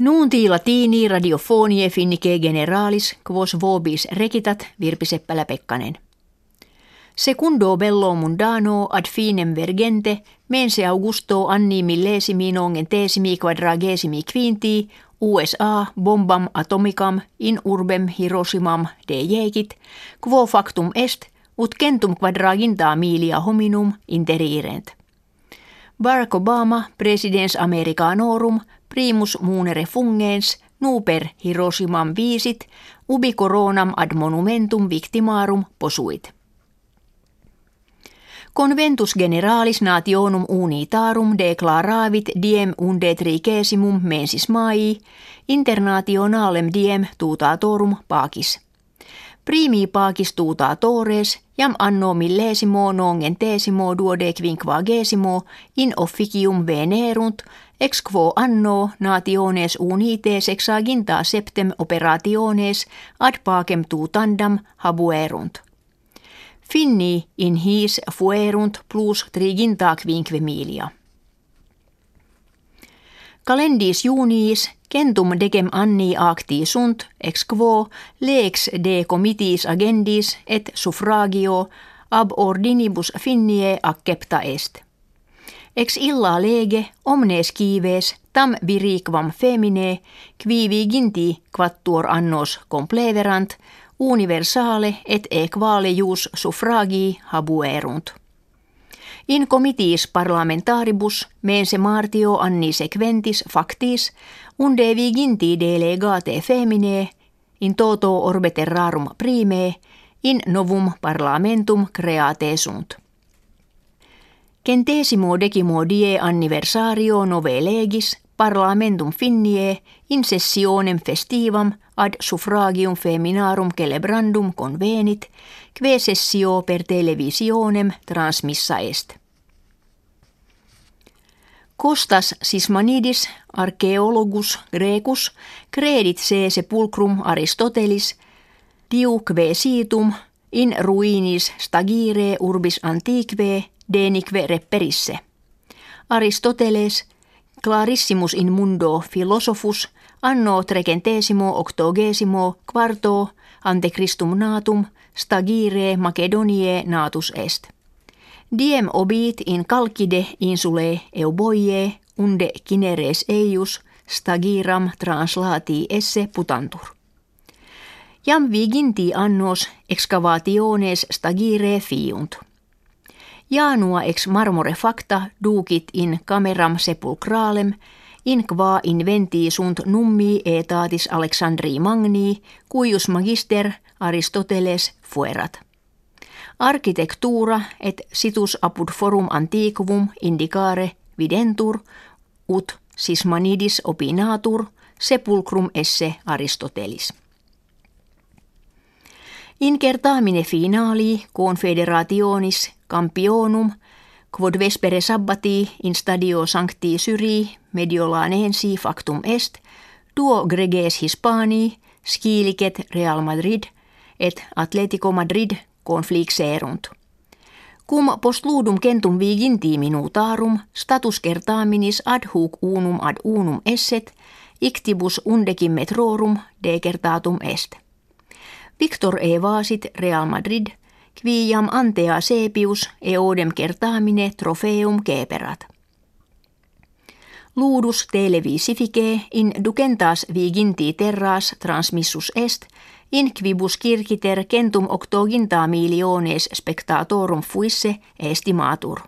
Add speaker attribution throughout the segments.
Speaker 1: Nuunti latini radiofonie finnike generalis quos vobis rekitat Virpi Seppälä Pekkanen. Secundo bello mundano ad finem vergente mense Augusto anni millesimi nongen tesimi quadragesimi quinti USA bombam atomicam in urbem Hiroshimam de jekit, quo factum est, ut centum quadraginta milia hominum interirent. Barack Obama, presidens Americanorum, primus munere fungens, nuper Hiroshimam viisit, ubi coronam ad monumentum victimarum posuit. Conventus generalis nationum unitarum declaravit diem unde trigesimum mensis mai, internationalem diem tutatorum pacis. Primi pacis tutatores, jam anno millesimo nongentesimo duodecvinquagesimo in officium venerunt, ex quo anno nationes unite sexaginta septem operationes ad pacem tutandam habuerunt. Finni in his fuerunt plus triginta quinque milia. Calendis juniis centum decem anni acti sunt ex quo lex de comitis agendis et suffragio ab ordinibus finnie accepta est. Ex illa lege omnes kives tam viriquam femine qui viginti quattuor annos compleverant universale et equale jus suffragii habuerunt. In comitiis parlamentaribus mense martio anni sequentis factis unde viginti delegate femine in toto orbe terrarum prime in novum parlamentum create sunt. Centesimo decimo die anniversario nove legis parlamentum finnie in sessionem festivam ad suffragium feminarum celebrandum convenit, que sessio per televisionem transmissa est. Kostas Sismanidis, archeologus grecus, credit se sepulcrum Aristotelis, diuque situm, in ruinis stagire urbis antiquae denique reperisse. Aristoteles, clarissimus in mundo philosophus, anno trecentesimo octogesimo quarto ante Christum natum stagire Macedonie natus est. Diem obit in calcide insule euboie unde kineres eius stagiram translati esse putantur. Jam viginti annos excavationes stagire fiunt. Janua ex marmore facta ducit in cameram sepulcralem in qua inventi sunt nummi etatis Alexandri Magni, cuius magister Aristoteles fuerat. Architectura et situs apud forum antiquum indicare videntur, ut Sismanidis opinatur, sepulcrum esse Aristotelis. In certamine finali confederationis campionum quod vespere sabbati in stadio sancti syri mediolanensi factum est, duo greges Hispanii, skilicet Real Madrid et Atletico Madrid conflixerunt. Cum post ludum centum viginti minutarum status certaminis ad hoc unum ad unum esset, ictibus undecim metrorum decertatum est. Victor e vasit Real Madrid – quiam antea sepius eodem kertaamine trofeum keperat. Ludus televisifice in ducentas viginti terras transmissus est, in quibus kirkiter centum octoginta miliones spectatorum fuisse estimatur.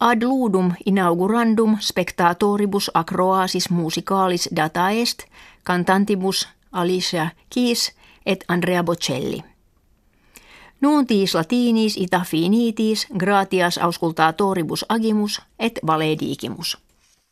Speaker 1: Ad ludum inaugurandum spectatoribus acroasis musicalis data est, cantantibus Alicia Keys et Andrea Bocelli. Nuuntis latinis ita finitis gratias auscultatoribus agimus et valedigimus.